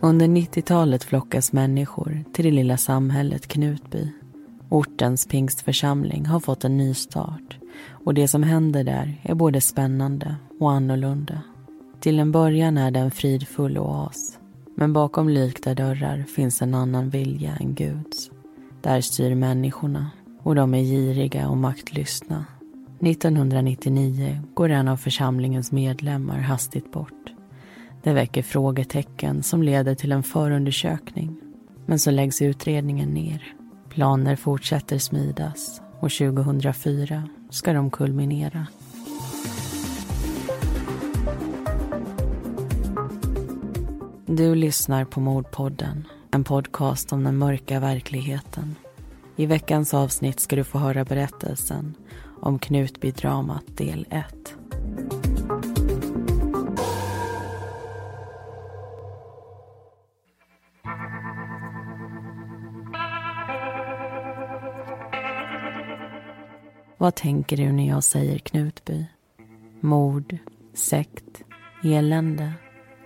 Under 90-talet flockas människor till det lilla samhället Knutby. Ortens pingstförsamling har fått en ny start och det som händer där är både spännande och annorlunda. Till en början är det en fridfull oas. Men bakom lykta dörrar finns en annan vilja än Guds. Där styr människorna och de är giriga och maktlystna. 1999 går en av församlingens medlemmar hastigt bort. Det väcker frågetecken som leder till en förundersökning. Men så läggs utredningen ner. Planer fortsätter smidas och 2004 ska de kulminera. Du lyssnar på Mordpodden, en podcast om den mörka verkligheten. I veckans avsnitt ska du få höra berättelsen om Knutbydramat del 1. Vad tänker du när jag säger Knutby? Mord, sekt, elände.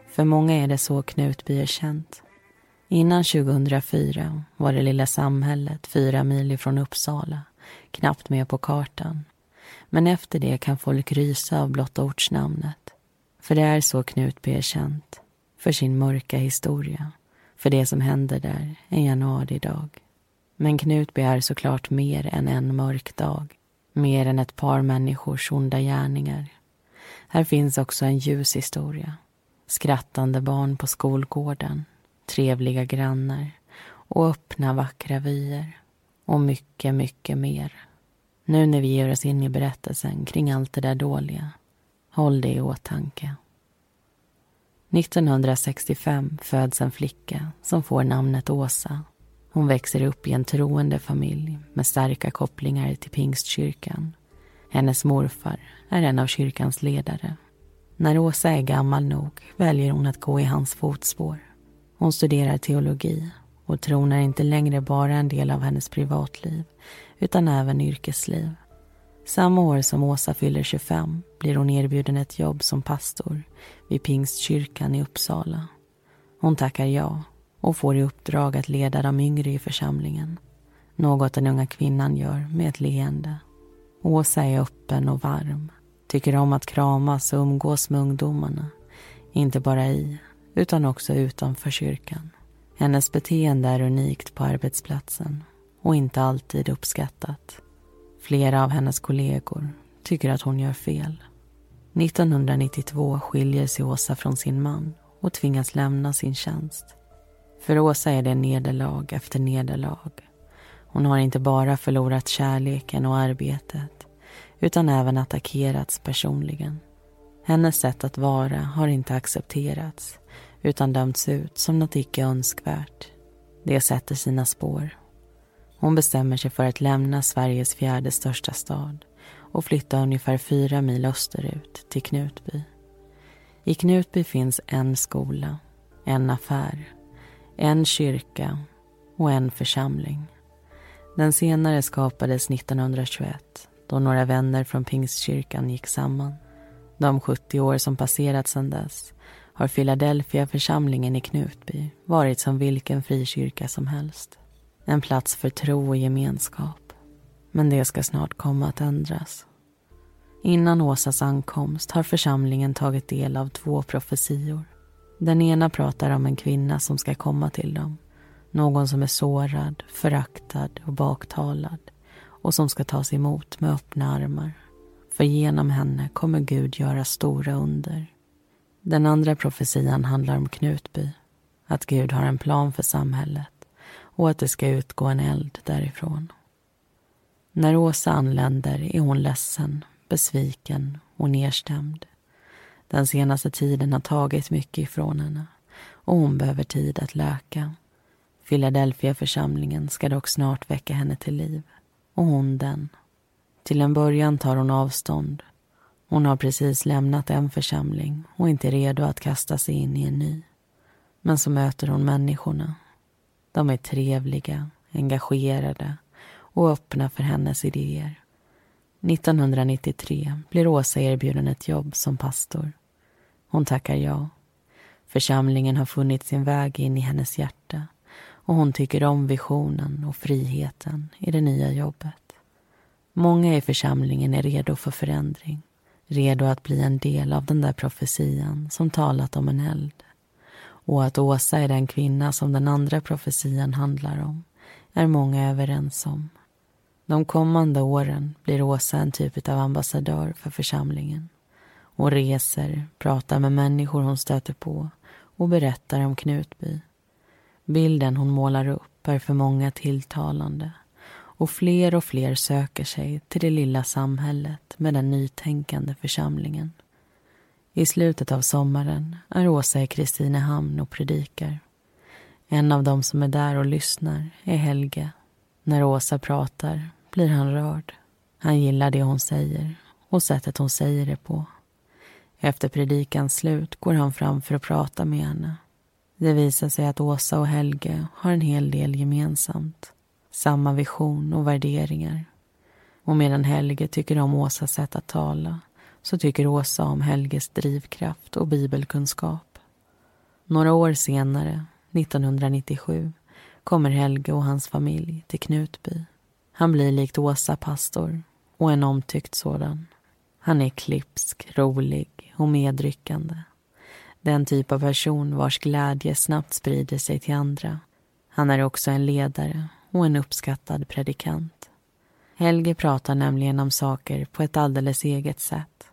För många är det så Knutby är känt. Innan 2004 var det lilla samhället fyra mil ifrån Uppsala, knappt med på kartan. Men efter det kan folk rysa av blotta ortsnamnet. För det är så Knutby är känt. För sin mörka historia. För det som händer där en januaridag. Men Knutby är såklart mer än en mörk dag. Mer än ett par människors onda gärningar. Här finns också en ljus historia. Skrattande barn på skolgården, trevliga grannar och öppna vackra vyer. Och mycket, mycket mer. Nu när vi ger oss in i berättelsen kring allt det där dåliga, håll det i åtanke. 1965 föds en flicka som får namnet Åsa hon växer upp i en troende familj med starka kopplingar till Pingstkyrkan. Hennes morfar är en av kyrkans ledare. När Åsa är gammal nog väljer hon att gå i hans fotspår. Hon studerar teologi och tron är inte längre bara en del av hennes privatliv utan även yrkesliv. Samma år som Åsa fyller 25 blir hon erbjuden ett jobb som pastor vid Pingstkyrkan i Uppsala. Hon tackar ja och får i uppdrag att leda de yngre i församlingen. Något den unga kvinnan gör med ett leende. Åsa är öppen och varm, tycker om att kramas och umgås med ungdomarna. Inte bara i, utan också utanför kyrkan. Hennes beteende är unikt på arbetsplatsen och inte alltid uppskattat. Flera av hennes kollegor tycker att hon gör fel. 1992 skiljer sig Åsa från sin man och tvingas lämna sin tjänst. För Åsa är det nederlag efter nederlag. Hon har inte bara förlorat kärleken och arbetet utan även attackerats personligen. Hennes sätt att vara har inte accepterats utan dömts ut som något icke önskvärt. Det sätter sina spår. Hon bestämmer sig för att lämna Sveriges fjärde största stad och flytta ungefär fyra mil österut till Knutby. I Knutby finns en skola, en affär en kyrka och en församling. Den senare skapades 1921 då några vänner från Pingstkyrkan gick samman. De 70 år som passerat sedan dess har Philadelphia-församlingen i Knutby varit som vilken frikyrka som helst. En plats för tro och gemenskap. Men det ska snart komma att ändras. Innan Åsas ankomst har församlingen tagit del av två profetior. Den ena pratar om en kvinna som ska komma till dem. Någon som är sårad, föraktad och baktalad och som ska tas emot med öppna armar. För genom henne kommer Gud göra stora under. Den andra profetian handlar om Knutby. Att Gud har en plan för samhället och att det ska utgå en eld därifrån. När Åsa anländer är hon ledsen, besviken och nedstämd. Den senaste tiden har tagit mycket ifrån henne och hon behöver tid att läka. Philadelphia-församlingen ska dock snart väcka henne till liv. Och hon den. Till en början tar hon avstånd. Hon har precis lämnat en församling och inte är redo att kasta sig in i en ny. Men så möter hon människorna. De är trevliga, engagerade och öppna för hennes idéer. 1993 blir Åsa erbjuden ett jobb som pastor. Hon tackar ja. Församlingen har funnit sin väg in i hennes hjärta och hon tycker om visionen och friheten i det nya jobbet. Många i församlingen är redo för förändring, redo att bli en del av den där profetian som talat om en eld. Och att Åsa är den kvinna som den andra profetian handlar om är många överens om. De kommande åren blir Åsa en typ av ambassadör för församlingen. Hon reser, pratar med människor hon stöter på och berättar om Knutby. Bilden hon målar upp är för många tilltalande och fler och fler söker sig till det lilla samhället med den nytänkande församlingen. I slutet av sommaren är Åsa i Kristinehamn och predikar. En av dem som är där och lyssnar är Helge. När Åsa pratar blir han rörd. Han gillar det hon säger och sättet hon säger det på. Efter predikans slut går han fram för att prata med henne. Det visar sig att Åsa och Helge har en hel del gemensamt. Samma vision och värderingar. Och medan Helge tycker om Åsas sätt att tala så tycker Åsa om Helges drivkraft och bibelkunskap. Några år senare, 1997, kommer Helge och hans familj till Knutby. Han blir likt Åsa pastor och en omtyckt sådan. Han är klipsk, rolig och medryckande. Den typ av person vars glädje snabbt sprider sig till andra. Han är också en ledare och en uppskattad predikant. Helge pratar nämligen om saker på ett alldeles eget sätt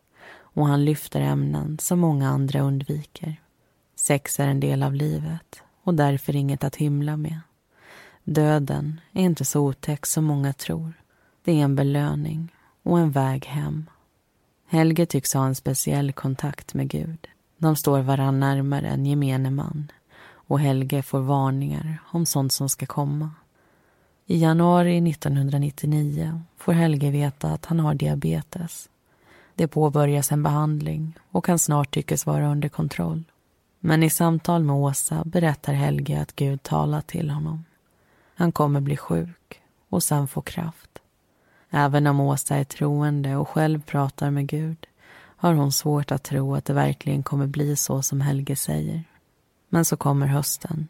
och han lyfter ämnen som många andra undviker. Sex är en del av livet och därför inget att hymla med. Döden är inte så otäck som många tror. Det är en belöning och en väg hem. Helge tycks ha en speciell kontakt med Gud. De står varann närmare än gemene man och Helge får varningar om sånt som ska komma. I januari 1999 får Helge veta att han har diabetes. Det påbörjas en behandling och kan snart tyckas vara under kontroll. Men i samtal med Åsa berättar Helge att Gud talat till honom. Han kommer bli sjuk och sen få kraft. Även om Åsa är troende och själv pratar med Gud har hon svårt att tro att det verkligen kommer bli så som Helge säger. Men så kommer hösten.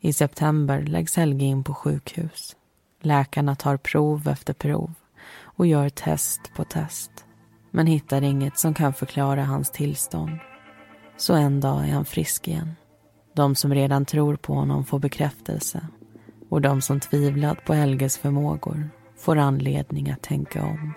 I september läggs Helge in på sjukhus. Läkarna tar prov efter prov och gör test på test men hittar inget som kan förklara hans tillstånd. Så en dag är han frisk igen. De som redan tror på honom får bekräftelse och de som tvivlat på Helges förmågor får anledning att tänka om.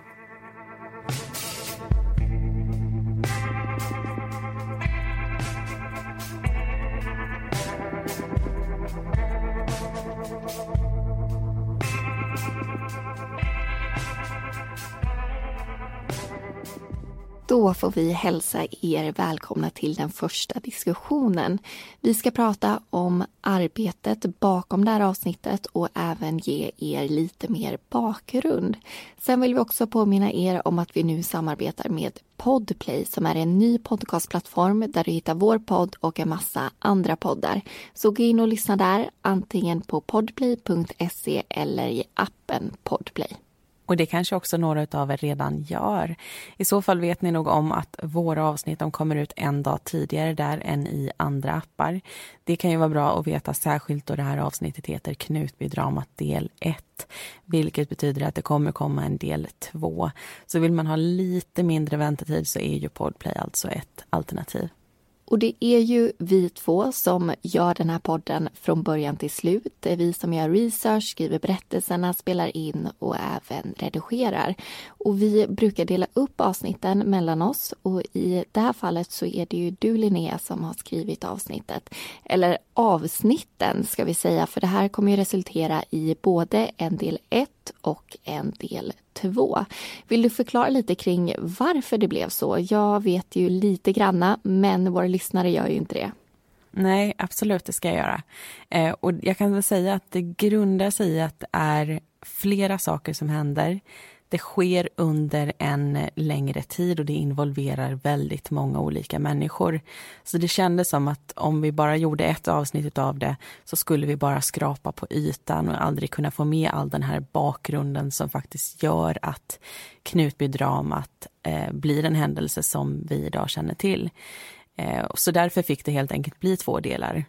Då får vi hälsa er välkomna till den första diskussionen. Vi ska prata om arbetet bakom det här avsnittet och även ge er lite mer bakgrund. Sen vill vi också påminna er om att vi nu samarbetar med Podplay som är en ny podcastplattform där du hittar vår podd och en massa andra poddar. Så gå in och lyssna där, antingen på podplay.se eller i appen Podplay. Och det kanske också några av er redan gör. I så fall vet ni nog om att våra avsnitt de kommer ut en dag tidigare där än i andra appar. Det kan ju vara bra att veta särskilt då det här avsnittet heter Knutbydramat del 1. Vilket betyder att det kommer komma en del 2. Så vill man ha lite mindre väntetid så är ju Podplay alltså ett alternativ. Och det är ju vi två som gör den här podden från början till slut. Det är vi som gör research, skriver berättelserna, spelar in och även redigerar. Och vi brukar dela upp avsnitten mellan oss och i det här fallet så är det ju du Linnea som har skrivit avsnittet. Eller avsnitten ska vi säga, för det här kommer ju resultera i både en del 1 och en del 2. Vill du förklara lite kring varför det blev så? Jag vet ju lite granna, men våra lyssnare gör ju inte det. Nej, absolut, det ska jag göra. Eh, och jag kan väl säga att det grundar sig i att det är flera saker som händer det sker under en längre tid och det involverar väldigt många olika människor. Så det kändes som att om vi bara gjorde ett avsnitt av det så skulle vi bara skrapa på ytan och aldrig kunna få med all den här bakgrunden som faktiskt gör att Knutbydramat eh, blir en händelse som vi idag känner till. Eh, så därför fick det helt enkelt bli två delar.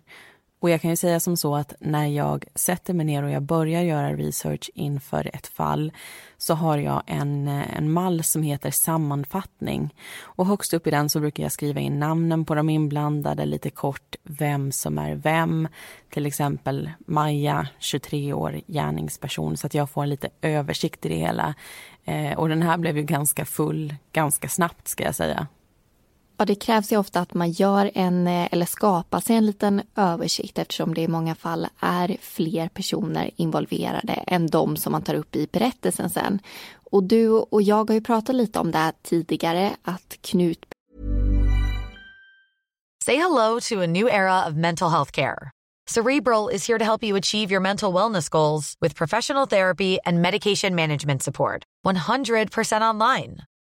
Och jag kan ju säga som så att när jag sätter mig ner och jag börjar göra research inför ett fall så har jag en, en mall som heter sammanfattning. Och högst upp i den så brukar jag skriva in namnen på de inblandade, lite kort vem som är vem. Till exempel Maja, 23 år, gärningsperson, så att jag får en lite översikt i det hela. Eh, och den här blev ju ganska full ganska snabbt ska jag säga. Ja, det krävs ju ofta att man gör en eh, eller skapar sig en liten översikt eftersom det i många fall är fler personer involverade än de som man tar upp i berättelsen sen. Och du och jag har ju pratat lite om det här tidigare, att Knut... Say hello to a new era of mental health care. Cerebral is here to help you achieve your mental wellness goals with professional therapy and medication management support. 100% online.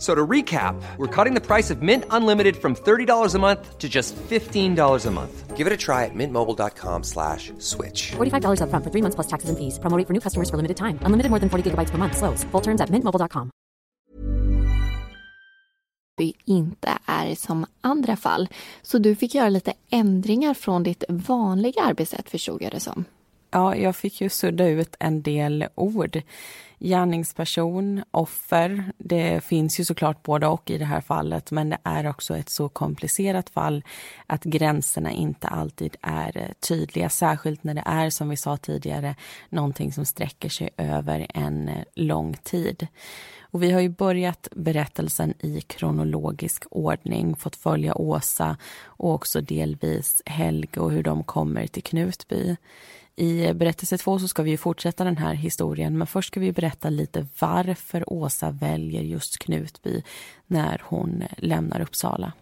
So to recap, we're cutting the price of Mint Unlimited from $30 a month to just $15 a month. Give it a try at mintmobile.com slash switch. $45 up front for three months plus taxes and fees. Promoting for new customers for limited time. Unlimited more than 40 gigabytes per month. Slows. Full terms at mintmobile.com. inte är som andra fall. Så du fick göra lite ändringar från ditt vanliga arbetssätt förstod jag det som. Ja, jag fick ju sudda ut en del ord. Gärningsperson, offer, det finns ju såklart både och i det här fallet men det är också ett så komplicerat fall att gränserna inte alltid är eh, tydliga, särskilt när det är som vi sa tidigare någonting som sträcker sig över en eh, lång tid. Och vi har ju börjat berättelsen i kronologisk ordning, fått följa Åsa och också delvis Helge och hur de kommer till Knutby. I berättelse två så ska vi fortsätta den här historien men först ska vi berätta lite varför Åsa väljer just Knutby när hon lämnar Uppsala.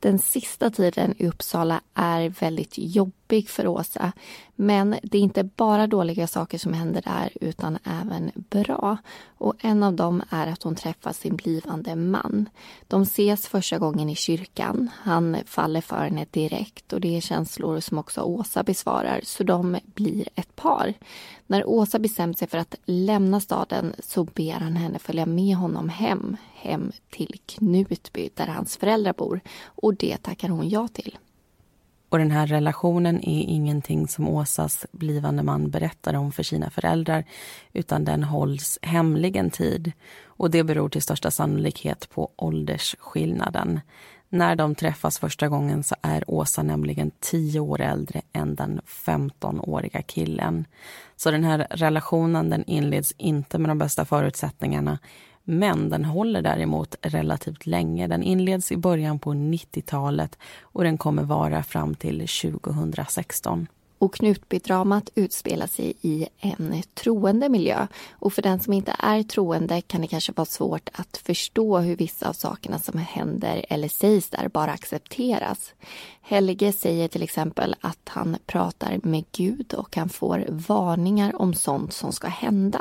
Den sista tiden i Uppsala är väldigt jobbig för Åsa. Men det är inte bara dåliga saker som händer där utan även bra. Och en av dem är att hon träffar sin blivande man. De ses första gången i kyrkan. Han faller för henne direkt och det är känslor som också Åsa besvarar så de blir ett par. När Åsa bestämt sig för att lämna staden så ber han henne följa med honom hem, hem till Knutby där hans föräldrar bor och det tackar hon ja till. Och den här relationen är ingenting som Åsas blivande man berättar om för sina föräldrar utan den hålls hemlig en tid. Och det beror till största sannolikhet på åldersskillnaden. När de träffas första gången så är Åsa nämligen tio år äldre än den 15-åriga killen. Så den här relationen den inleds inte med de bästa förutsättningarna men den håller däremot relativt länge. Den inleds i början på 90-talet och den kommer vara fram till 2016. Och Knutbydramat utspelar sig i en troende miljö. Och för den som inte är troende kan det kanske vara svårt att förstå hur vissa av sakerna som händer eller sägs där bara accepteras. Helge säger till exempel att han pratar med Gud och han får varningar om sånt som ska hända.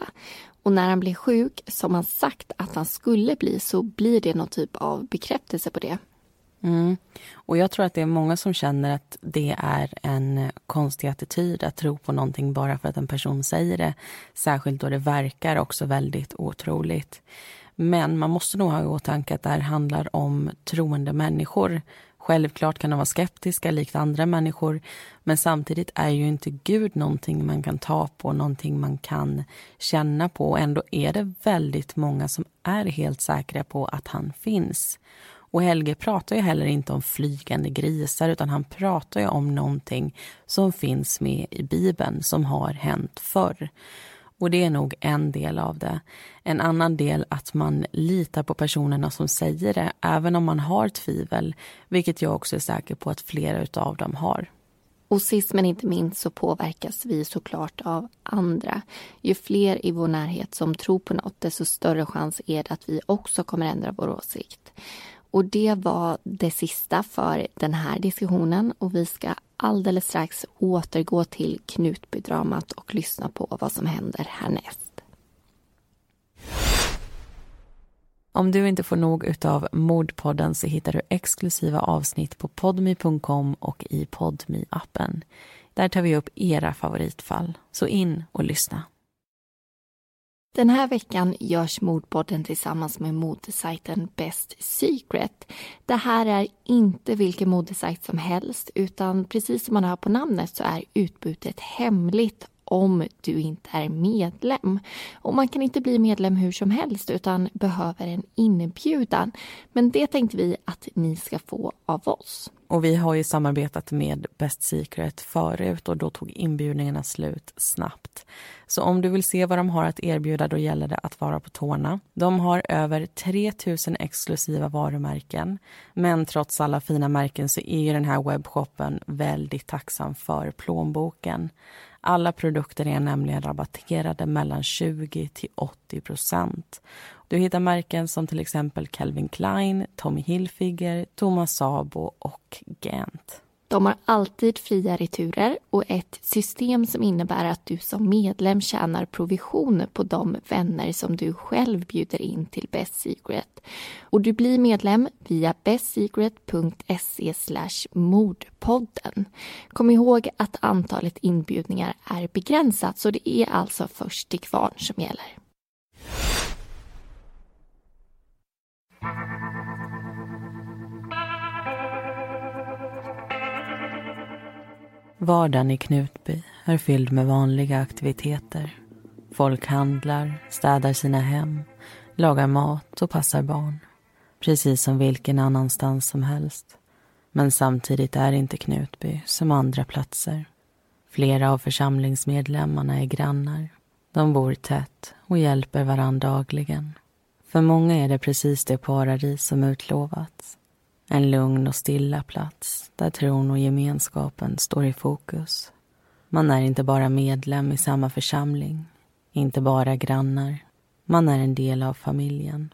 Och när han blir sjuk, som han sagt att han skulle bli, så blir det någon typ av bekräftelse på det. Mm. Och jag tror att det är många som känner att det är en konstig attityd att tro på någonting bara för att en person säger det. Särskilt då det verkar också väldigt otroligt. Men man måste nog ha i åtanke att det här handlar om troende människor. Självklart kan de vara skeptiska likt andra människor men samtidigt är ju inte Gud någonting man kan ta på, någonting man kan känna på. Och ändå är det väldigt många som är helt säkra på att han finns. Och Helge pratar ju heller inte om flygande grisar utan han pratar ju om någonting som finns med i Bibeln, som har hänt förr. Och det är nog en del av det. En annan del att man litar på personerna som säger det, även om man har tvivel, vilket jag också är säker på att flera av dem har. Och sist men inte minst så påverkas vi såklart av andra. Ju fler i vår närhet som tror på något, desto större chans är det att vi också kommer ändra vår åsikt. Och det var det sista för den här diskussionen och vi ska alldeles strax återgå till Knutbydramat och lyssna på vad som händer härnäst. Om du inte får nog utav Mordpodden så hittar du exklusiva avsnitt på podmi.com och i podmi appen Där tar vi upp era favoritfall, så in och lyssna. Den här veckan görs Mordpodden tillsammans med modesajten Best Secret. Det här är inte vilken modesajt som helst utan precis som man hör på namnet så är utbudet hemligt om du inte är medlem. Och man kan inte bli medlem hur som helst utan behöver en inbjudan. Men det tänkte vi att ni ska få av oss. Och vi har ju samarbetat med Best Secret förut och då tog inbjudningarna slut snabbt. Så om du vill se vad de har att erbjuda då gäller det att vara på tårna. De har över 3000 exklusiva varumärken. Men trots alla fina märken så är ju den här webbshoppen väldigt tacksam för plånboken. Alla produkter är nämligen rabatterade mellan 20 till 80 procent. Du hittar märken som till exempel Calvin Klein, Tommy Hilfiger, Thomas Sabo och Gent. De har alltid fria returer och ett system som innebär att du som medlem tjänar provision på de vänner som du själv bjuder in till Best Secret. Och du blir medlem via bestsecret.se mordpodden. Kom ihåg att antalet inbjudningar är begränsat så det är alltså först till kvarn som gäller. Vardagen i Knutby är fylld med vanliga aktiviteter. Folk handlar, städar sina hem, lagar mat och passar barn. Precis som vilken annanstans som helst. Men samtidigt är inte Knutby som andra platser. Flera av församlingsmedlemmarna är grannar. De bor tätt och hjälper varandra dagligen. För många är det precis det paradis som utlovats. En lugn och stilla plats där tron och gemenskapen står i fokus. Man är inte bara medlem i samma församling, inte bara grannar. Man är en del av familjen.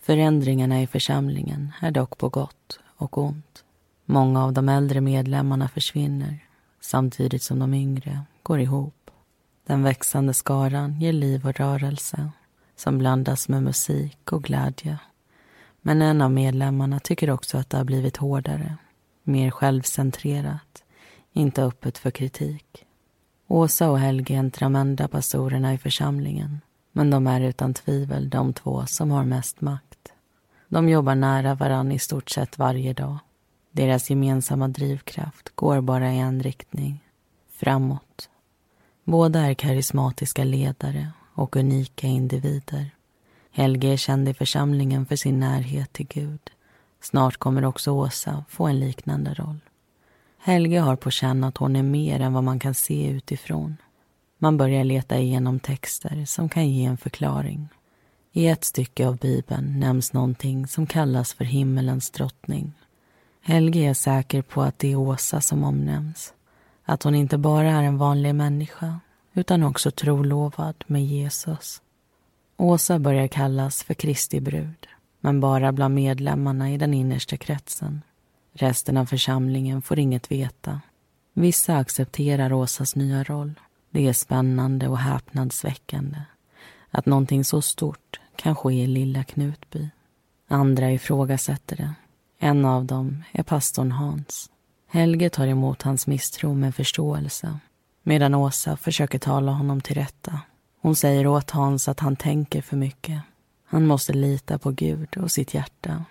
Förändringarna i församlingen är dock på gott och ont. Många av de äldre medlemmarna försvinner samtidigt som de yngre går ihop. Den växande skaran ger liv och rörelse som blandas med musik och glädje. Men en av medlemmarna tycker också att det har blivit hårdare, mer självcentrerat, inte öppet för kritik. Åsa och Helge är inte de enda pastorerna i församlingen men de är utan tvivel de två som har mest makt. De jobbar nära varann i stort sett varje dag. Deras gemensamma drivkraft går bara i en riktning, framåt. Båda är karismatiska ledare och unika individer. Helge är känd i församlingen för sin närhet till Gud. Snart kommer också Åsa få en liknande roll. Helge har på känn att hon är mer än vad man kan se utifrån. Man börjar leta igenom texter som kan ge en förklaring. I ett stycke av Bibeln nämns någonting som kallas för himmelens drottning. Helge är säker på att det är Åsa som omnämns. Att hon inte bara är en vanlig människa utan också trolovad med Jesus. Åsa börjar kallas för Kristi brud, men bara bland medlemmarna i den innersta kretsen. Resten av församlingen får inget veta. Vissa accepterar Åsas nya roll. Det är spännande och häpnadsväckande att någonting så stort kan ske i lilla Knutby. Andra ifrågasätter det. En av dem är pastorn Hans. Helge tar emot hans misstro med förståelse medan Åsa försöker tala honom till rätta. Hon säger åt Hans att han tänker för mycket. Han måste lita på Gud och sitt hjärta.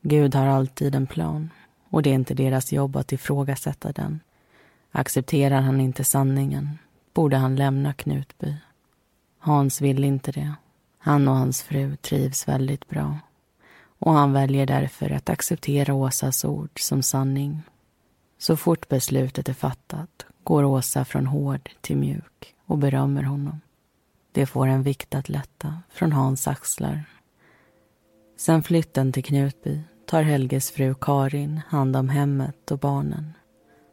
Gud har alltid en plan och det är inte deras jobb att ifrågasätta den. Accepterar han inte sanningen borde han lämna Knutby. Hans vill inte det. Han och hans fru trivs väldigt bra och han väljer därför att acceptera Åsas ord som sanning. Så fort beslutet är fattat går Åsa från hård till mjuk och berömmer honom. Det får en vikt att lätta från Hans axlar. Sen flytten till Knutby tar Helges fru Karin hand om hemmet och barnen.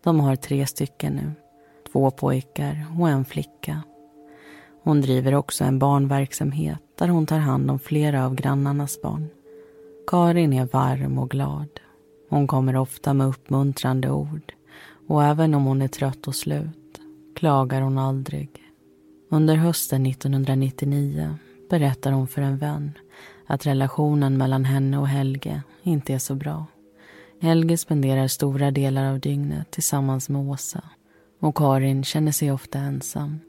De har tre stycken nu. Två pojkar och en flicka. Hon driver också en barnverksamhet där hon tar hand om flera av grannarnas barn. Karin är varm och glad. Hon kommer ofta med uppmuntrande ord och även om hon är trött och slut klagar hon aldrig. Under hösten 1999 berättar hon för en vän att relationen mellan henne och Helge inte är så bra. Helge spenderar stora delar av dygnet tillsammans med Åsa och Karin känner sig ofta ensam.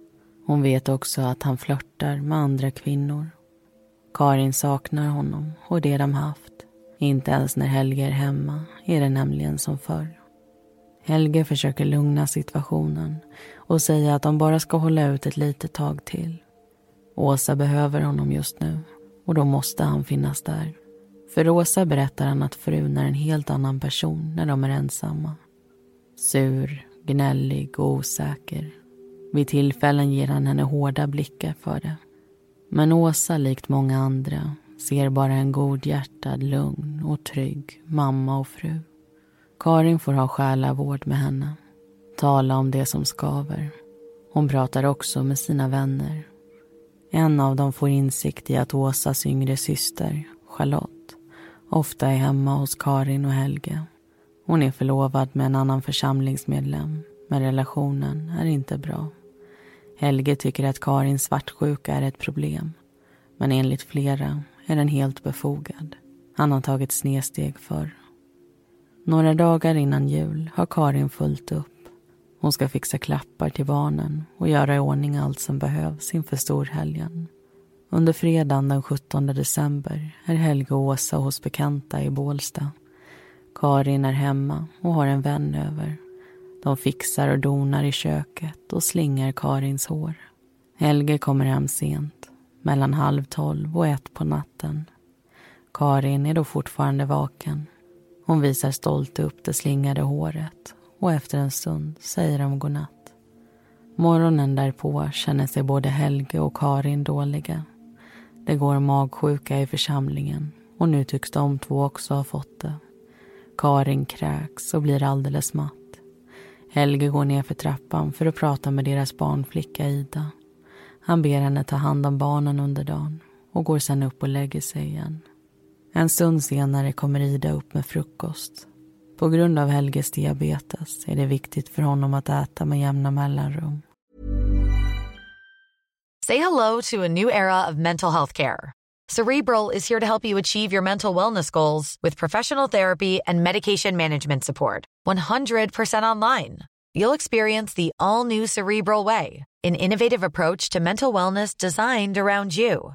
Hon vet också att han flörtar med andra kvinnor. Karin saknar honom och det de haft. Inte ens när Helge är hemma är det nämligen som förr. Helge försöker lugna situationen och säga att de bara ska hålla ut ett litet tag till. Åsa behöver honom just nu och då måste han finnas där. För Åsa berättar han att frun är en helt annan person när de är ensamma. Sur, gnällig och osäker. Vid tillfällen ger han henne hårda blickar för det. Men Åsa, likt många andra, ser bara en godhjärtad, lugn och trygg mamma och fru. Karin får ha själavård med henne. Tala om det som skaver. Hon pratar också med sina vänner. En av dem får insikt i att Åsas yngre syster, Charlotte, ofta är hemma hos Karin och Helge. Hon är förlovad med en annan församlingsmedlem, men relationen är inte bra. Helge tycker att Karins svartsjuka är ett problem, men enligt flera är den helt befogad. Han har tagit snedsteg förr. Några dagar innan jul har Karin fullt upp. Hon ska fixa klappar till barnen och göra i ordning allt som behövs inför storhelgen. Under fredagen den 17 december är Helge och Åsa hos bekanta i Bålsta. Karin är hemma och har en vän över. De fixar och donar i köket och slingar Karins hår. Helge kommer hem sent, mellan halv tolv och ett på natten. Karin är då fortfarande vaken. Hon visar stolt upp det slingade håret och efter en stund säger de godnatt. Morgonen därpå känner sig både Helge och Karin dåliga. Det går magsjuka i församlingen och nu tycks de två också ha fått det. Karin kräks och blir alldeles matt. Helge går ner för trappan för att prata med deras barnflicka Ida. Han ber henne ta hand om barnen under dagen och går sen upp och lägger sig igen. En stund senare kommer Ida upp med frukost. På grund av Helges diabetes är det viktigt för honom att äta med jämna mellanrum. Say hello to a new era of mental health care. Cerebral is here to help you achieve your mental wellness goals with professional therapy and medication management support. 100% online. You'll experience the all new Cerebral Way, an innovative approach to mental wellness designed around you.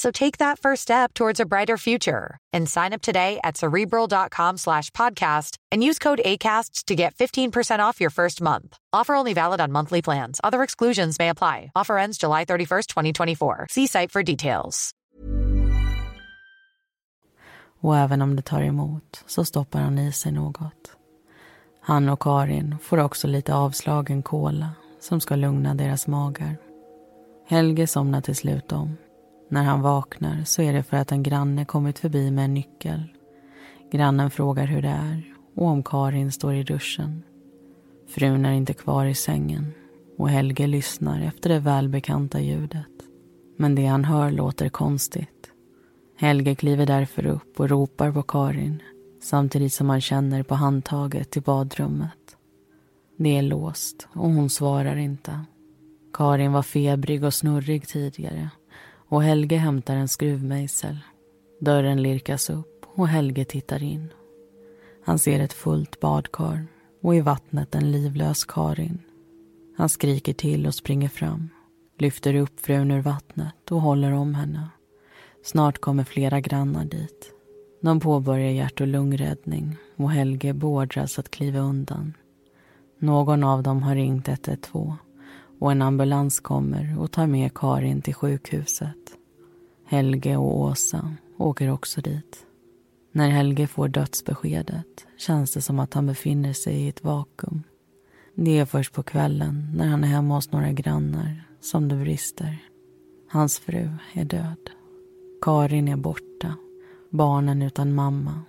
So take that first step towards a brighter future and sign up today at cerebral.com slash podcast and use code ACasts to get 15% off your first month. Offer only valid on monthly plans. Other exclusions may apply. Offer ends July 31st, 2024. See site for details. Och även om det tar emot så stoppar han i sig något. Han och Karin får också lite avslagen kola som ska lugna deras magar. Helge somnar till slut om när han vaknar så är det för att en granne kommit förbi med en nyckel. Grannen frågar hur det är och om Karin står i duschen. Frun är inte kvar i sängen och Helge lyssnar efter det välbekanta ljudet. Men det han hör låter konstigt. Helge kliver därför upp och ropar på Karin samtidigt som han känner på handtaget i badrummet. Det är låst och hon svarar inte. Karin var febrig och snurrig tidigare och Helge hämtar en skruvmejsel. Dörren lirkas upp och Helge tittar in. Han ser ett fullt badkar och i vattnet en livlös Karin. Han skriker till och springer fram, lyfter upp frun ur vattnet och håller om henne. Snart kommer flera grannar dit. De påbörjar hjärt och lungräddning och Helge beordras att kliva undan. Någon av dem har ringt 112 och en ambulans kommer och tar med Karin till sjukhuset. Helge och Åsa åker också dit. När Helge får dödsbeskedet känns det som att han befinner sig i ett vakuum. Det är först på kvällen, när han är hemma hos några grannar, som det brister. Hans fru är död. Karin är borta, barnen utan mamma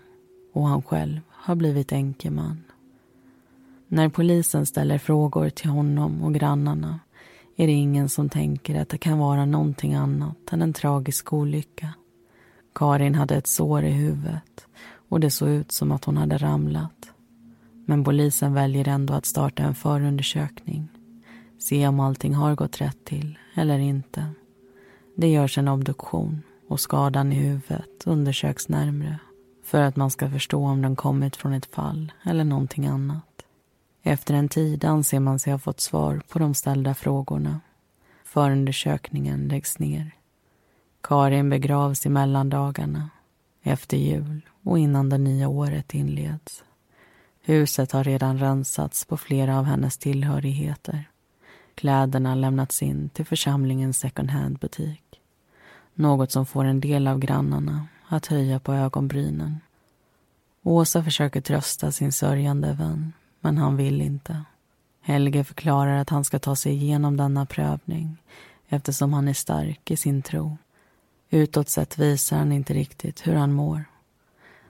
och han själv har blivit enkeman. När polisen ställer frågor till honom och grannarna är det ingen som tänker att det kan vara någonting annat än en tragisk olycka. Karin hade ett sår i huvudet och det såg ut som att hon hade ramlat. Men polisen väljer ändå att starta en förundersökning. Se om allting har gått rätt till eller inte. Det görs en obduktion och skadan i huvudet undersöks närmre för att man ska förstå om den kommit från ett fall eller någonting annat. Efter en tid anser man sig ha fått svar på de ställda frågorna. Förundersökningen läggs ner. Karin begravs i mellandagarna, efter jul och innan det nya året inleds. Huset har redan rensats på flera av hennes tillhörigheter. Kläderna lämnats in till församlingens second hand-butik. Något som får en del av grannarna att höja på ögonbrynen. Åsa försöker trösta sin sörjande vän, men han vill inte. Helge förklarar att han ska ta sig igenom denna prövning eftersom han är stark i sin tro. Utåt sett visar han inte riktigt hur han mår.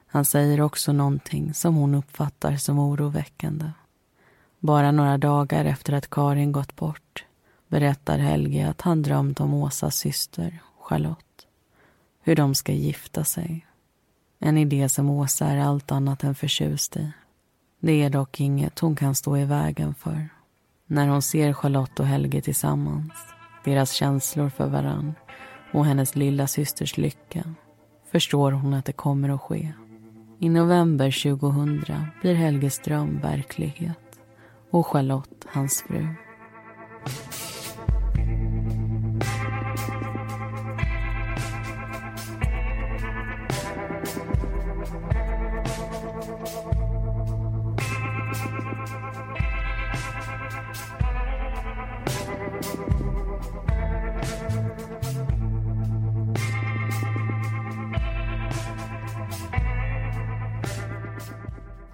Han säger också någonting som hon uppfattar som oroväckande. Bara några dagar efter att Karin gått bort berättar Helge att han drömt om Åsas syster, Charlotte. Hur de ska gifta sig. En idé som Åsa är allt annat än förtjust i. Det är dock inget hon kan stå i vägen för. När hon ser Charlotte och Helge tillsammans, deras känslor för varann och hennes lilla systers lycka förstår hon att det kommer att ske. I november 2000 blir Helges dröm verklighet och Charlotte hans fru.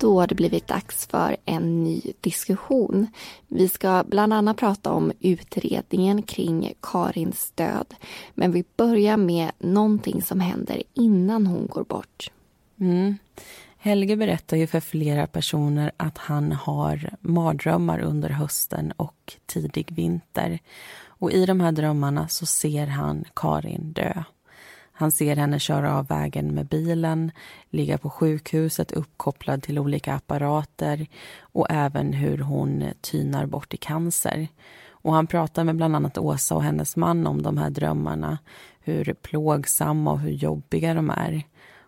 Då har det blivit dags för en ny diskussion. Vi ska bland annat prata om utredningen kring Karins död. Men vi börjar med någonting som händer innan hon går bort. Mm. Helge berättar ju för flera personer att han har mardrömmar under hösten och tidig vinter. Och i de här drömmarna så ser han Karin dö. Han ser henne köra av vägen med bilen, ligga på sjukhuset uppkopplad till olika apparater och även hur hon tynar bort i cancer. Och han pratar med bland annat Åsa och hennes man om de här drömmarna, hur plågsamma och hur jobbiga de är.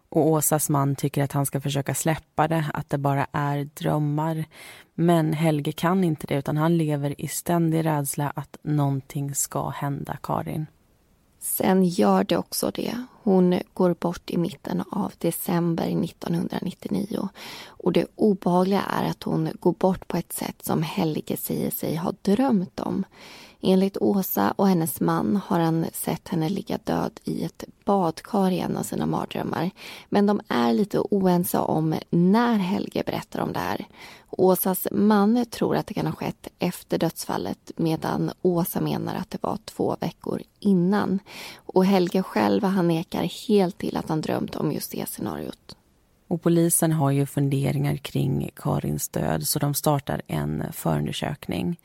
Och Åsas man tycker att han ska försöka släppa det, att det bara är drömmar. Men Helge kan inte det, utan han lever i ständig rädsla att någonting ska hända Karin. Sen gör det också det. Hon går bort i mitten av december 1999. Och det obehagliga är att hon går bort på ett sätt som Helge säger sig ha drömt om. Enligt Åsa och hennes man har han sett henne ligga död i ett badkar i en av sina mardrömmar. Men de är lite oense om när Helge berättar om det här. Åsas man tror att det kan ha skett efter dödsfallet medan Åsa menar att det var två veckor innan. Och Helge själv han nekar helt till att han drömt om just det scenariot. Och polisen har ju funderingar kring Karins död så de startar en förundersökning.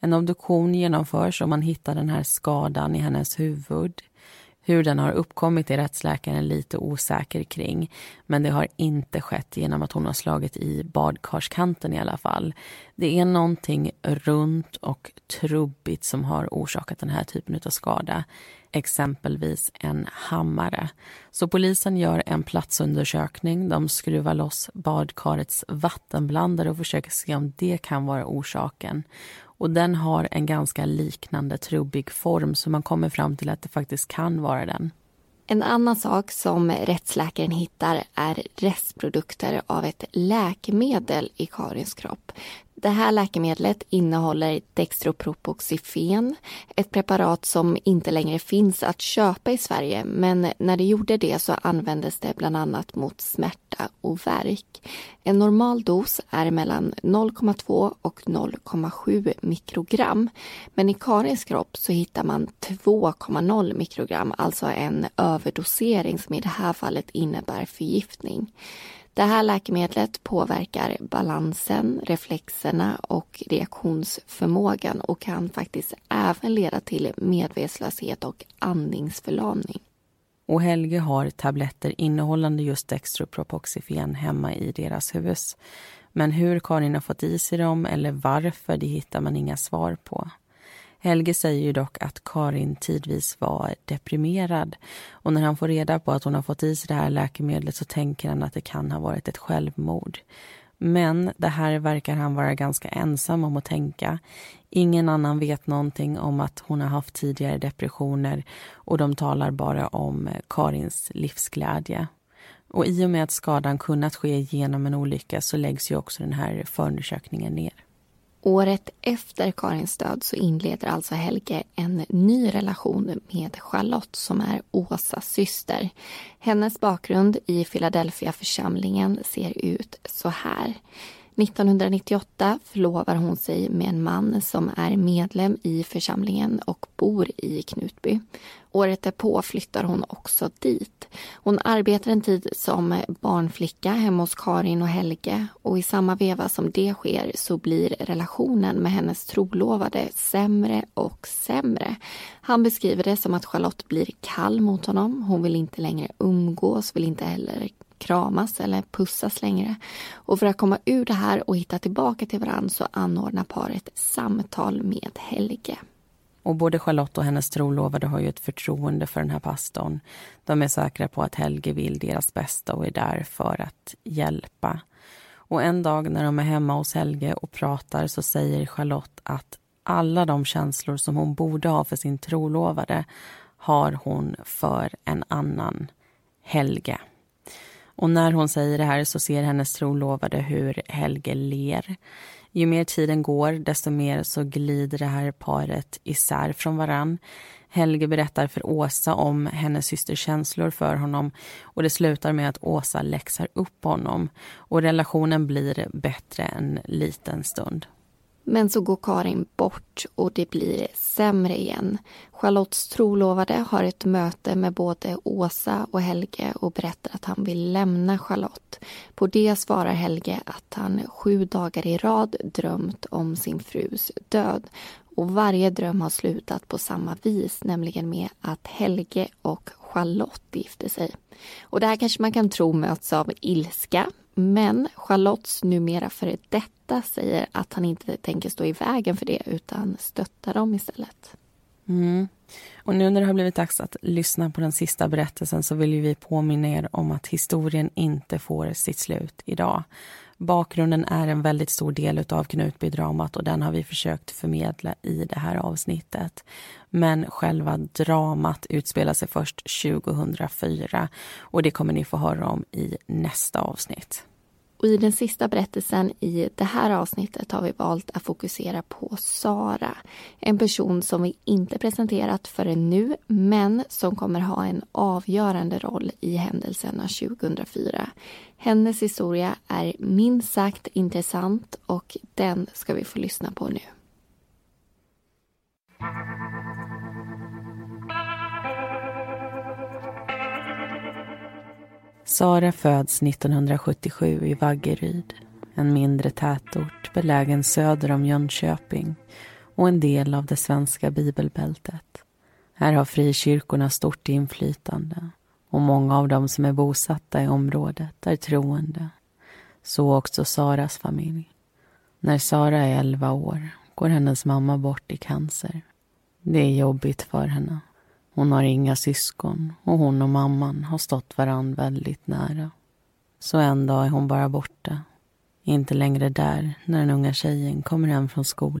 En obduktion genomförs och man hittar den här skadan i hennes huvud. Hur den har uppkommit är rättsläkaren lite osäker kring men det har inte skett genom att hon har slagit i badkarskanten i alla fall. Det är någonting runt och trubbigt som har orsakat den här typen av skada exempelvis en hammare. Så polisen gör en platsundersökning. De skruvar loss badkarets vattenblandare och försöker se om det kan vara orsaken. Och Den har en ganska liknande trubbig form så man kommer fram till att det faktiskt kan vara den. En annan sak som rättsläkaren hittar är restprodukter av ett läkemedel i Karins kropp. Det här läkemedlet innehåller dextropropoxifen, ett preparat som inte längre finns att köpa i Sverige men när det gjorde det så användes det bland annat mot smärta och värk. En normal dos är mellan 0,2 och 0,7 mikrogram men i Karins kropp så hittar man 2,0 mikrogram, alltså en överdosering som i det här fallet innebär förgiftning. Det här läkemedlet påverkar balansen, reflexerna och reaktionsförmågan och kan faktiskt även leda till medvetslöshet och andningsförlamning. Och Helge har tabletter innehållande just dextropropoxifen hemma i deras hus. Men hur Karin har fått i sig dem eller varför, det hittar man inga svar på. Helge säger ju dock att Karin tidvis var deprimerad och när han får reda på att hon har fått i sig det här läkemedlet så tänker han att det kan ha varit ett självmord. Men det här verkar han vara ganska ensam om att tänka. Ingen annan vet någonting om att hon har haft tidigare depressioner och de talar bara om Karins livsglädje. Och i och med att skadan kunnat ske genom en olycka så läggs ju också den här förundersökningen ner. Året efter Karins död så inleder alltså Helge en ny relation med Charlotte som är Åsas syster. Hennes bakgrund i Philadelphia församlingen ser ut så här. 1998 förlovar hon sig med en man som är medlem i församlingen och bor i Knutby. Året därpå flyttar hon också dit. Hon arbetar en tid som barnflicka hemma hos Karin och Helge och i samma veva som det sker så blir relationen med hennes trolovade sämre och sämre. Han beskriver det som att Charlotte blir kall mot honom. Hon vill inte längre umgås, vill inte heller kramas eller pussas längre. Och för att komma ur det här och hitta tillbaka till varandra så anordnar paret samtal med Helge. Och både Charlotte och hennes trolovade har ju ett förtroende för den här pastorn. De är säkra på att Helge vill deras bästa och är där för att hjälpa. Och en dag när de är hemma hos Helge och pratar så säger Charlotte att alla de känslor som hon borde ha för sin trolovade har hon för en annan, Helge. Och när hon säger det här så ser hennes trolovade hur Helge ler. Ju mer tiden går, desto mer så glider det här paret isär från varann. Helge berättar för Åsa om hennes systers känslor för honom och det slutar med att Åsa läxar upp honom och relationen blir bättre en liten stund. Men så går Karin bort och det blir sämre igen. Charlottes trolovade har ett möte med både Åsa och Helge och berättar att han vill lämna Charlotte. På det svarar Helge att han sju dagar i rad drömt om sin frus död. Och varje dröm har slutat på samma vis, nämligen med att Helge och Charlotte gifte sig. Och det här kanske man kan tro möts av ilska, men Charlottes numera före detta säger att han inte tänker stå i vägen för det utan stöttar dem istället. Mm. Och nu när det har blivit dags att lyssna på den sista berättelsen så vill vi påminna er om att historien inte får sitt slut idag. Bakgrunden är en väldigt stor del av Knutbydramat och den har vi försökt förmedla i det här avsnittet. Men själva dramat utspelar sig först 2004 och det kommer ni få höra om i nästa avsnitt. Och I den sista berättelsen i det här avsnittet har vi valt att fokusera på Sara. En person som vi inte presenterat förrän nu men som kommer ha en avgörande roll i händelserna 2004. Hennes historia är minst sagt intressant och den ska vi få lyssna på nu. Sara föds 1977 i Vaggeryd, en mindre tätort belägen söder om Jönköping och en del av det svenska bibelbältet. Här har frikyrkorna stort inflytande och många av dem som är bosatta i området är troende. Så också Saras familj. När Sara är 11 år går hennes mamma bort i cancer. Det är jobbigt för henne. Hon har inga syskon och hon och mamman har stått varann väldigt nära. Så en dag är hon bara borta. Inte längre där när den unga tjejen kommer hem från skolan.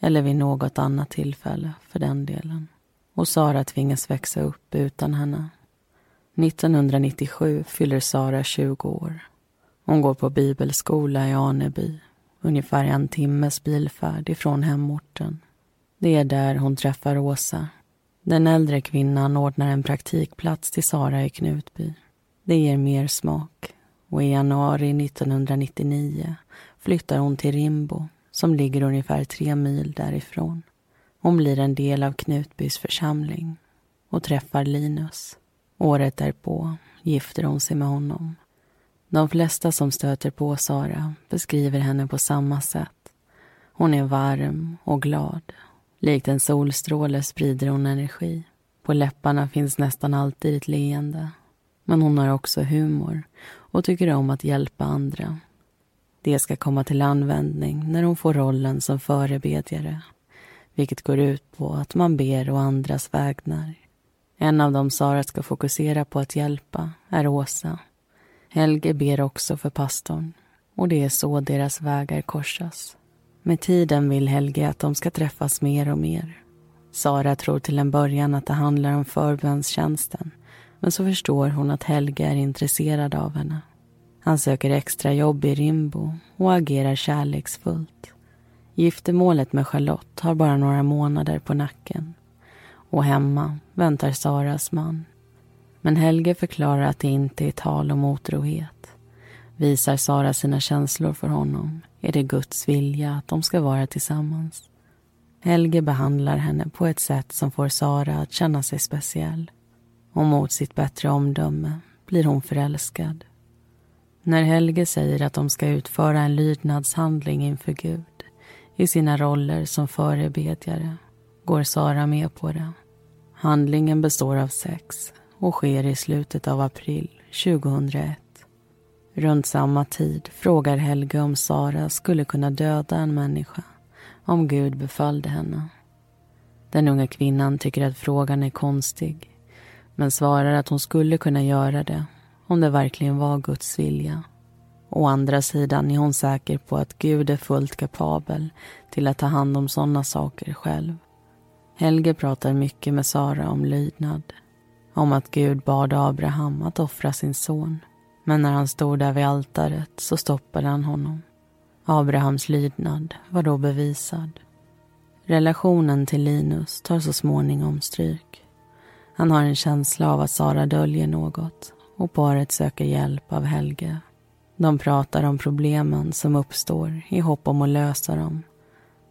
Eller vid något annat tillfälle, för den delen. Och Sara tvingas växa upp utan henne. 1997 fyller Sara 20 år. Hon går på bibelskola i Aneby, ungefär en timmes bilfärd ifrån hemorten. Det är där hon träffar Åsa. Den äldre kvinnan ordnar en praktikplats till Sara i Knutby. Det ger mer smak och i januari 1999 flyttar hon till Rimbo som ligger ungefär tre mil därifrån. Hon blir en del av Knutbys församling och träffar Linus. Året därpå gifter hon sig med honom. De flesta som stöter på Sara beskriver henne på samma sätt. Hon är varm och glad. Likt en solstråle sprider hon energi. På läpparna finns nästan alltid ett leende. Men hon har också humor och tycker om att hjälpa andra. Det ska komma till användning när hon får rollen som förebedjare vilket går ut på att man ber å andras vägnar. En av dem Sara ska fokusera på att hjälpa är Åsa. Helge ber också för pastorn och det är så deras vägar korsas. Med tiden vill Helge att de ska träffas mer och mer. Sara tror till en början att det handlar om förbönstjänsten men så förstår hon att Helge är intresserad av henne. Han söker extra jobb i Rimbo och agerar kärleksfullt. Giftermålet med Charlotte har bara några månader på nacken och hemma väntar Saras man. Men Helge förklarar att det inte är tal om otrohet. Visar Sara sina känslor för honom är det Guds vilja att de ska vara tillsammans. Helge behandlar henne på ett sätt som får Sara att känna sig speciell. Och mot sitt bättre omdöme blir hon förälskad. När Helge säger att de ska utföra en lydnadshandling inför Gud i sina roller som förebedjare går Sara med på det. Handlingen består av sex och sker i slutet av april 2001. Runt samma tid frågar Helge om Sara skulle kunna döda en människa om Gud befallde henne. Den unga kvinnan tycker att frågan är konstig men svarar att hon skulle kunna göra det om det verkligen var Guds vilja. Å andra sidan är hon säker på att Gud är fullt kapabel till att ta hand om sådana saker själv. Helge pratar mycket med Sara om lydnad. Om att Gud bad Abraham att offra sin son. Men när han stod där vid altaret så stoppade han honom. Abrahams lydnad var då bevisad. Relationen till Linus tar så småningom stryk. Han har en känsla av att Sara döljer något och paret söker hjälp av Helge de pratar om problemen som uppstår i hopp om att lösa dem.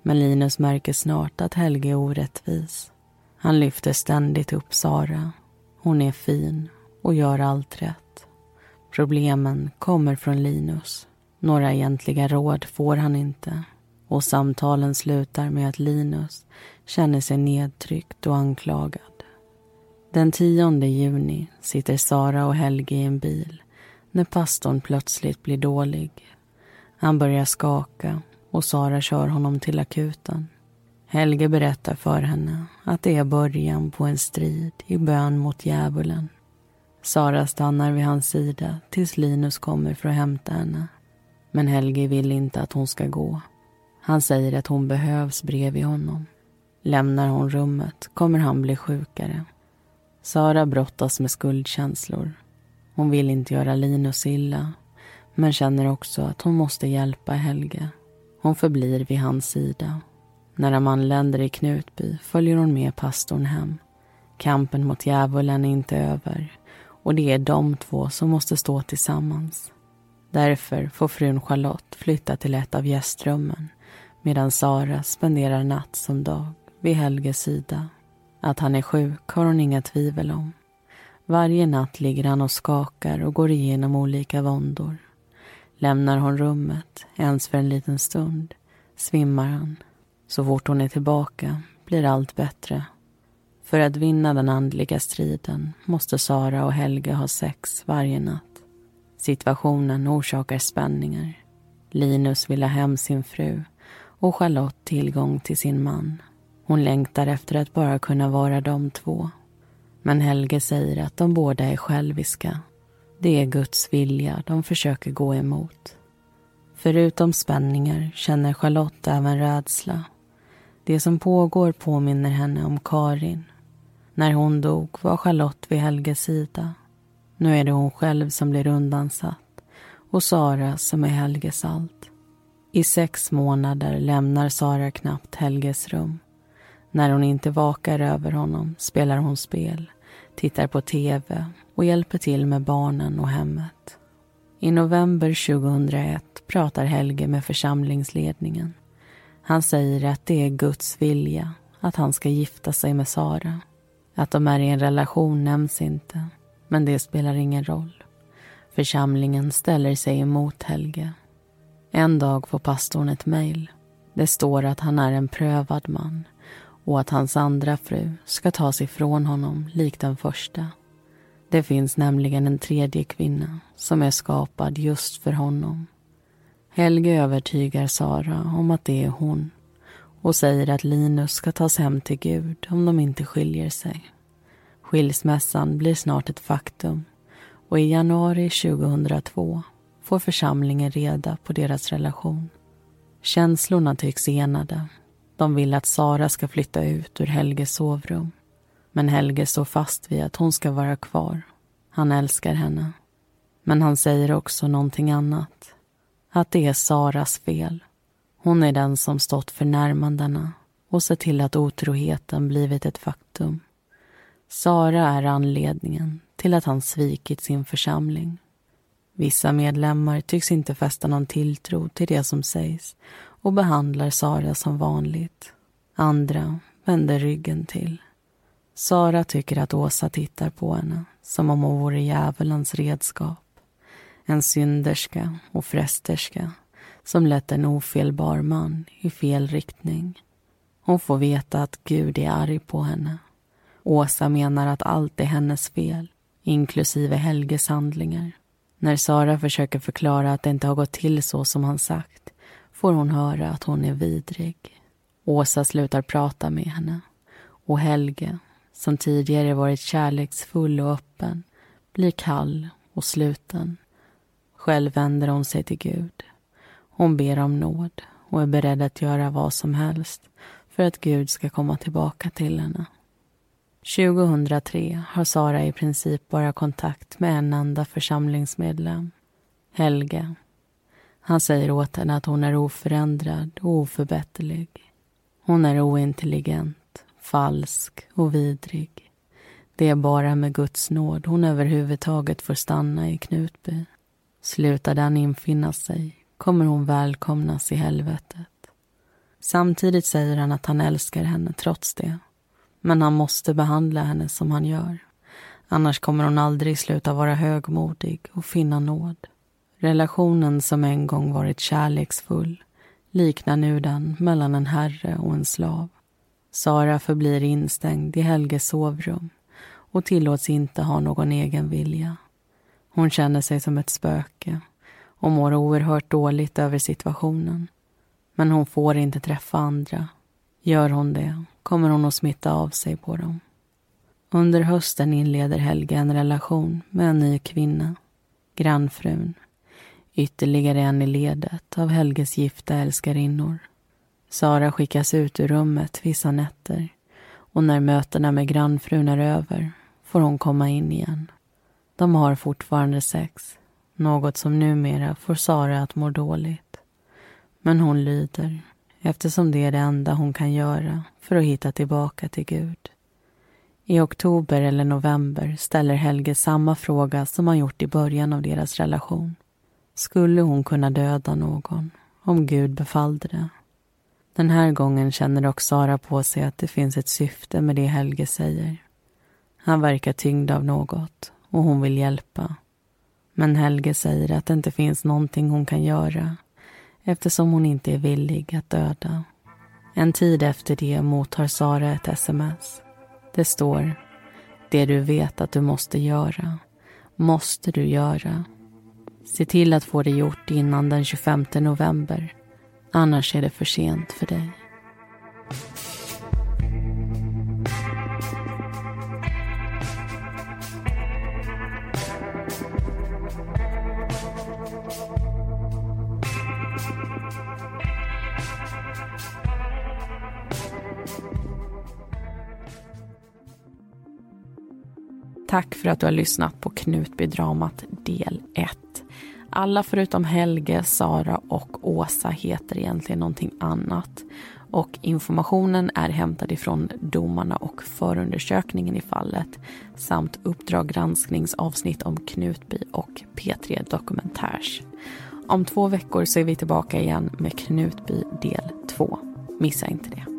Men Linus märker snart att Helge är orättvis. Han lyfter ständigt upp Sara. Hon är fin och gör allt rätt. Problemen kommer från Linus. Några egentliga råd får han inte. Och samtalen slutar med att Linus känner sig nedtryckt och anklagad. Den 10 juni sitter Sara och Helge i en bil när pastorn plötsligt blir dålig. Han börjar skaka och Sara kör honom till akuten. Helge berättar för henne att det är början på en strid i bön mot djävulen. Sara stannar vid hans sida tills Linus kommer för att hämta henne. Men Helge vill inte att hon ska gå. Han säger att hon behövs bredvid honom. Lämnar hon rummet kommer han bli sjukare. Sara brottas med skuldkänslor hon vill inte göra Linus illa men känner också att hon måste hjälpa Helge. Hon förblir vid hans sida. När de anländer i Knutby följer hon med pastorn hem. Kampen mot djävulen är inte över och det är de två som måste stå tillsammans. Därför får frun Charlotte flytta till ett av gästrummen medan Sara spenderar natt som dag vid Helges sida. Att han är sjuk har hon inga tvivel om. Varje natt ligger han och skakar och går igenom olika våndor. Lämnar hon rummet, ens för en liten stund, svimmar han. Så fort hon är tillbaka blir allt bättre. För att vinna den andliga striden måste Sara och Helge ha sex varje natt. Situationen orsakar spänningar. Linus vill ha hem sin fru och Charlotte tillgång till sin man. Hon längtar efter att bara kunna vara de två. Men Helge säger att de båda är själviska. Det är Guds vilja de försöker gå emot. Förutom spänningar känner Charlotte även rädsla. Det som pågår påminner henne om Karin. När hon dog var Charlotte vid Helges sida. Nu är det hon själv som blir undansatt och Sara som är Helges allt. I sex månader lämnar Sara knappt Helges rum. När hon inte vakar över honom spelar hon spel, tittar på tv och hjälper till med barnen och hemmet. I november 2001 pratar Helge med församlingsledningen. Han säger att det är Guds vilja att han ska gifta sig med Sara. Att de är i en relation nämns inte, men det spelar ingen roll. Församlingen ställer sig emot Helge. En dag får pastorn ett mejl. Det står att han är en prövad man och att hans andra fru ska tas ifrån honom likt den första. Det finns nämligen en tredje kvinna som är skapad just för honom. Helge övertygar Sara om att det är hon och säger att Linus ska tas hem till Gud om de inte skiljer sig. Skilsmässan blir snart ett faktum och i januari 2002 får församlingen reda på deras relation. Känslorna tycks enade. De vill att Sara ska flytta ut ur Helges sovrum. Men Helge står fast vid att hon ska vara kvar. Han älskar henne. Men han säger också någonting annat. Att det är Saras fel. Hon är den som stått för närmandena och sett till att otroheten blivit ett faktum. Sara är anledningen till att han svikit sin församling. Vissa medlemmar tycks inte fästa någon tilltro till det som sägs och behandlar Sara som vanligt. Andra vänder ryggen till. Sara tycker att Åsa tittar på henne som om hon vore djävulens redskap. En synderska och frästerska som lett en ofelbar man i fel riktning. Hon får veta att Gud är arg på henne. Åsa menar att allt är hennes fel, inklusive Helges handlingar. När Sara försöker förklara att det inte har gått till så som han sagt får hon höra att hon är vidrig. Åsa slutar prata med henne och Helge, som tidigare varit kärleksfull och öppen, blir kall och sluten. Själv vänder hon sig till Gud. Hon ber om nåd och är beredd att göra vad som helst för att Gud ska komma tillbaka till henne. 2003 har Sara i princip bara kontakt med en enda församlingsmedlem, Helge. Han säger åt henne att hon är oförändrad och oförbätterlig. Hon är ointelligent, falsk och vidrig. Det är bara med Guds nåd hon överhuvudtaget får stanna i Knutby. Slutar den infinna sig kommer hon välkomnas i helvetet. Samtidigt säger han att han älskar henne trots det. Men han måste behandla henne som han gör. Annars kommer hon aldrig sluta vara högmodig och finna nåd. Relationen som en gång varit kärleksfull liknar nu den mellan en herre och en slav. Sara förblir instängd i Helges sovrum och tillåts inte ha någon egen vilja. Hon känner sig som ett spöke och mår oerhört dåligt över situationen. Men hon får inte träffa andra. Gör hon det kommer hon att smitta av sig på dem. Under hösten inleder Helge en relation med en ny kvinna, grannfrun. Ytterligare en i ledet av Helges gifta älskarinnor. Sara skickas ut ur rummet vissa nätter och när mötena med grannfrun är över får hon komma in igen. De har fortfarande sex, något som numera får Sara att må dåligt. Men hon lyder eftersom det är det enda hon kan göra för att hitta tillbaka till Gud. I oktober eller november ställer Helge samma fråga som han gjort i början av deras relation. Skulle hon kunna döda någon om Gud befallde det? Den här gången känner dock Sara på sig att det finns ett syfte med det Helge säger. Han verkar tyngd av något och hon vill hjälpa. Men Helge säger att det inte finns någonting hon kan göra eftersom hon inte är villig att döda. En tid efter det mottar Sara ett sms. Det står Det du vet att du måste göra, måste du göra. Se till att få det gjort innan den 25 november. Annars är det för sent för dig. Tack för att du har lyssnat på Knutbydramat del 1. Alla förutom Helge, Sara och Åsa heter egentligen någonting annat. Och informationen är hämtad ifrån domarna och förundersökningen i fallet samt Uppdrag granskningsavsnitt om Knutby och P3 Dokumentärs. Om två veckor så är vi tillbaka igen med Knutby del 2. Missa inte det.